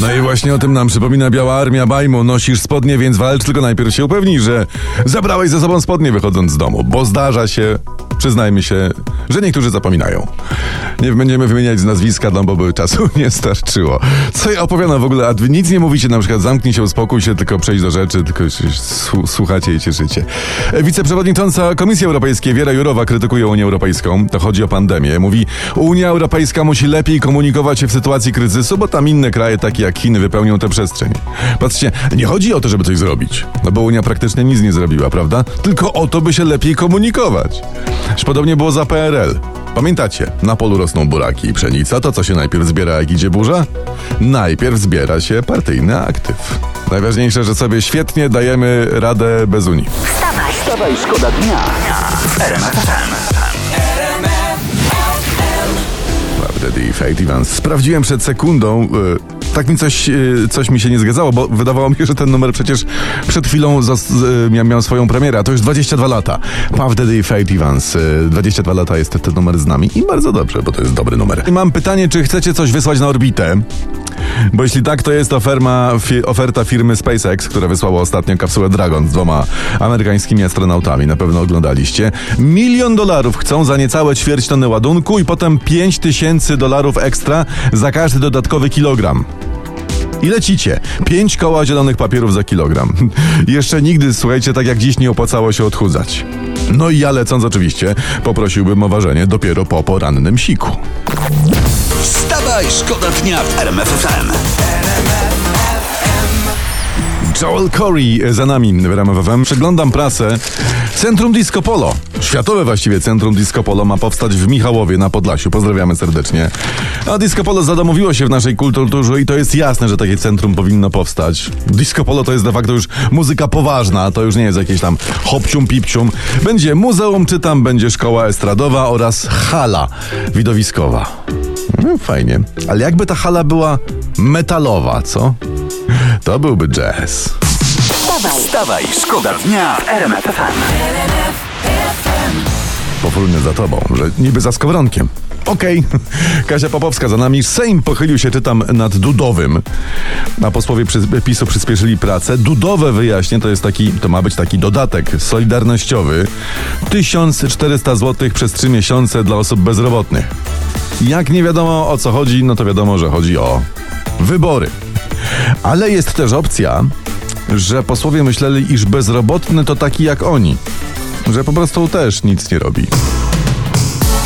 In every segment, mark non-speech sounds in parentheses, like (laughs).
No i właśnie o tym nam przypomina Biała Armia Bajmu. Nosisz spodnie, więc walcz, tylko najpierw się upewnij, że zabrałeś ze sobą spodnie wychodząc z domu, bo zdarza się, przyznajmy się, że niektórzy zapominają. Nie będziemy wymieniać z nazwiska, no bo by czasu (laughs) nie starczyło. Co ja opowiadam w ogóle, a wy nic nie mówicie, na przykład zamknij się, uspokój się, tylko przejdź do rzeczy, tylko słuchacie i cieszycie. Wiceprzewodnicząca Komisji Europejskiej Wiera Jurowa krytykuje Unię Europejską. To chodzi o pandemię. Mówi, Unia Europejska musi lepiej komunikować się w sytuacji kryzysu, bo tam inne kraje, takie jak Chiny, wypełnią tę przestrzeń. Patrzcie, nie chodzi o to, żeby coś zrobić, no bo Unia praktycznie nic nie zrobiła, prawda? Tylko o to, by się lepiej komunikować. Aż Podobnie było za PRL. Pamiętacie, na polu rosną buraki i pszenica, to co się najpierw zbiera, jak idzie burza? Najpierw zbiera się partyjny aktyw. Najważniejsze, że sobie świetnie dajemy radę bez Unii. Wstawaj, Wstawaj, szkoda dnia Sprawdziłem przed sekundą. Tak mi coś, y, coś mi się nie zgadzało, bo wydawało mi się, że ten numer przecież przed chwilą y, miał, miał swoją premierę, a to już 22 lata. Puff Daddy i Evans. Y, 22 lata jest ten numer z nami i bardzo dobrze, bo to jest dobry numer. I mam pytanie, czy chcecie coś wysłać na orbitę? Bo jeśli tak, to jest oferma, fi, oferta firmy SpaceX, która wysłała ostatnio kapsułę Dragon z dwoma amerykańskimi astronautami. Na pewno oglądaliście. Milion dolarów chcą za niecałe ćwierć tony ładunku i potem 5 tysięcy dolarów ekstra za każdy dodatkowy kilogram. I lecicie. Pięć koła zielonych papierów za kilogram. (laughs) Jeszcze nigdy, słuchajcie, tak jak dziś nie opłacało się odchudzać. No i ja lecąc oczywiście, poprosiłbym o ważenie dopiero po porannym siku. Wstawaj, szkoda dnia w RMF FM. Joel Corey za nami w FM. Przeglądam prasę. Centrum Disco Polo. Światowe właściwie Centrum Disco Polo ma powstać w Michałowie na Podlasiu. Pozdrawiamy serdecznie. A Disco Polo zadomowiło się w naszej kulturze i to jest jasne, że takie centrum powinno powstać. Disco Polo to jest de facto już muzyka poważna, to już nie jest jakieś tam hopcium pipcium. Będzie muzeum, czy tam będzie szkoła estradowa oraz hala widowiskowa. No, fajnie. Ale jakby ta hala była metalowa, co? To byłby jazz. wstawaj, Wstawaj, szkoda dnia w RMF FM. Powolny za tobą, że niby za skowronkiem. Okej, (laughs) Kasia Popowska za nami. Sejm pochylił się, czytam, nad Dudowym. A posłowie PiSu przyspieszyli pracę. Dudowe wyjaśnię, to jest taki, to ma być taki dodatek solidarnościowy. 1400 zł przez 3 miesiące dla osób bezrobotnych. Jak nie wiadomo o co chodzi, no to wiadomo, że chodzi o wybory. Ale jest też opcja, że posłowie myśleli, iż bezrobotny to taki jak oni. Że po prostu też nic nie robi.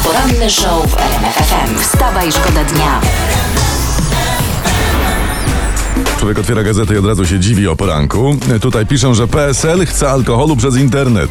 poranny show w RMF FM. Wstawaj, szkoda dnia. Człowiek otwiera gazetę i od razu się dziwi o poranku. Tutaj piszą, że PSL chce alkoholu przez internet.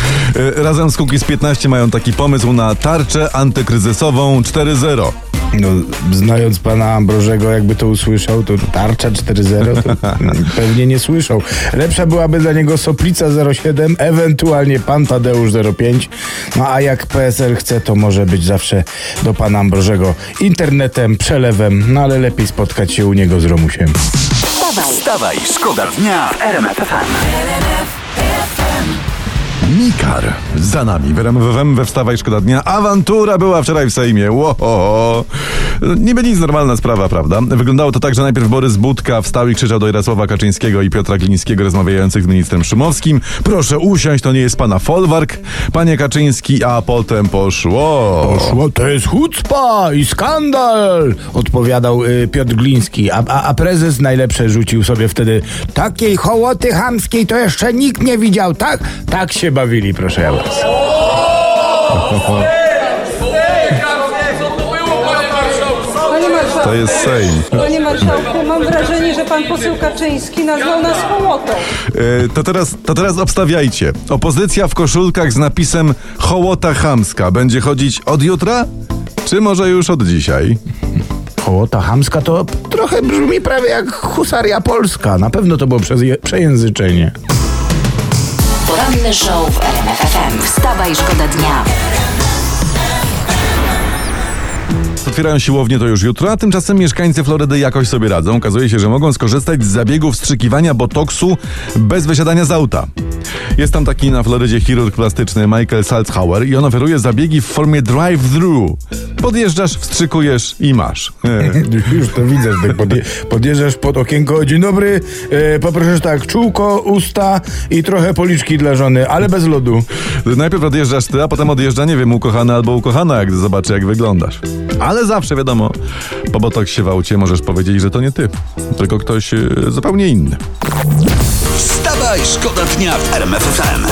(laughs) Razem z Kukiz 15 mają taki pomysł na tarczę antykryzysową 4.0. No, znając pana Ambrożego, jakby to usłyszał, to tarcza 4.0 to (laughs) pewnie nie słyszał. Lepsza byłaby dla niego Soplica 07, ewentualnie pan Tadeusz 05. No a jak PSL chce, to może być zawsze do pana Ambrożego internetem, przelewem, no ale lepiej spotkać się u niego z Romusiem. Wstawaj, Wstawaj, szkoda dnia w RMF FM. Mikar za nami. W we Wstawaj Szkoda Dnia. Awantura była wczoraj w Sejmie. Ło, Niby nic, normalna sprawa, prawda? Wyglądało to tak, że najpierw Borys Budka wstał i krzyczał do Jarosława Kaczyńskiego i Piotra Glińskiego rozmawiających z ministrem Szumowskim. Proszę usiąść, to nie jest pana folwark, panie Kaczyński, a potem poszło. Poszło, to jest chucpa i skandal, odpowiadał y, Piotr Gliński, a, a, a prezes najlepsze rzucił sobie wtedy takiej hołoty chamskiej to jeszcze nikt nie widział, tak? Tak się bawili, proszę ja To jest Sejm. panie marszałku, mam wrażenie, że pan poseł Kaczyński nazwał nas hołotą. E, To teraz, to teraz obstawiajcie. Opozycja w koszulkach z napisem Hołota Chamska będzie chodzić od jutra? Czy może już od dzisiaj? Hołota chamska to trochę brzmi prawie jak husaria polska, na pewno to było przez przejęzyczenie. Poranny show w RMF FM. Wstawaj, szkoda dnia. Otwierają siłownie to już jutro, a tymczasem mieszkańcy Florydy jakoś sobie radzą. Okazuje się, że mogą skorzystać z zabiegu wstrzykiwania botoksu bez wysiadania z auta. Jest tam taki na Florydzie chirurg plastyczny Michael Salzhauer i on oferuje zabiegi w formie drive-thru. Podjeżdżasz, wstrzykujesz i masz. (laughs) Już to widzę, że tak podje, podjeżdżasz pod okienko. Dzień dobry, e, poproszę tak, czółko, usta i trochę policzki dla żony, ale bez lodu. Najpierw odjeżdżasz ty, a potem odjeżdża, nie wiem, ukochany albo ukochana, jak zobaczy, jak wyglądasz. Ale zawsze wiadomo, po botoksie w aucie możesz powiedzieć, że to nie ty, tylko ktoś e, zupełnie inny. Wstawaj, szkoda dnia w RMF FM.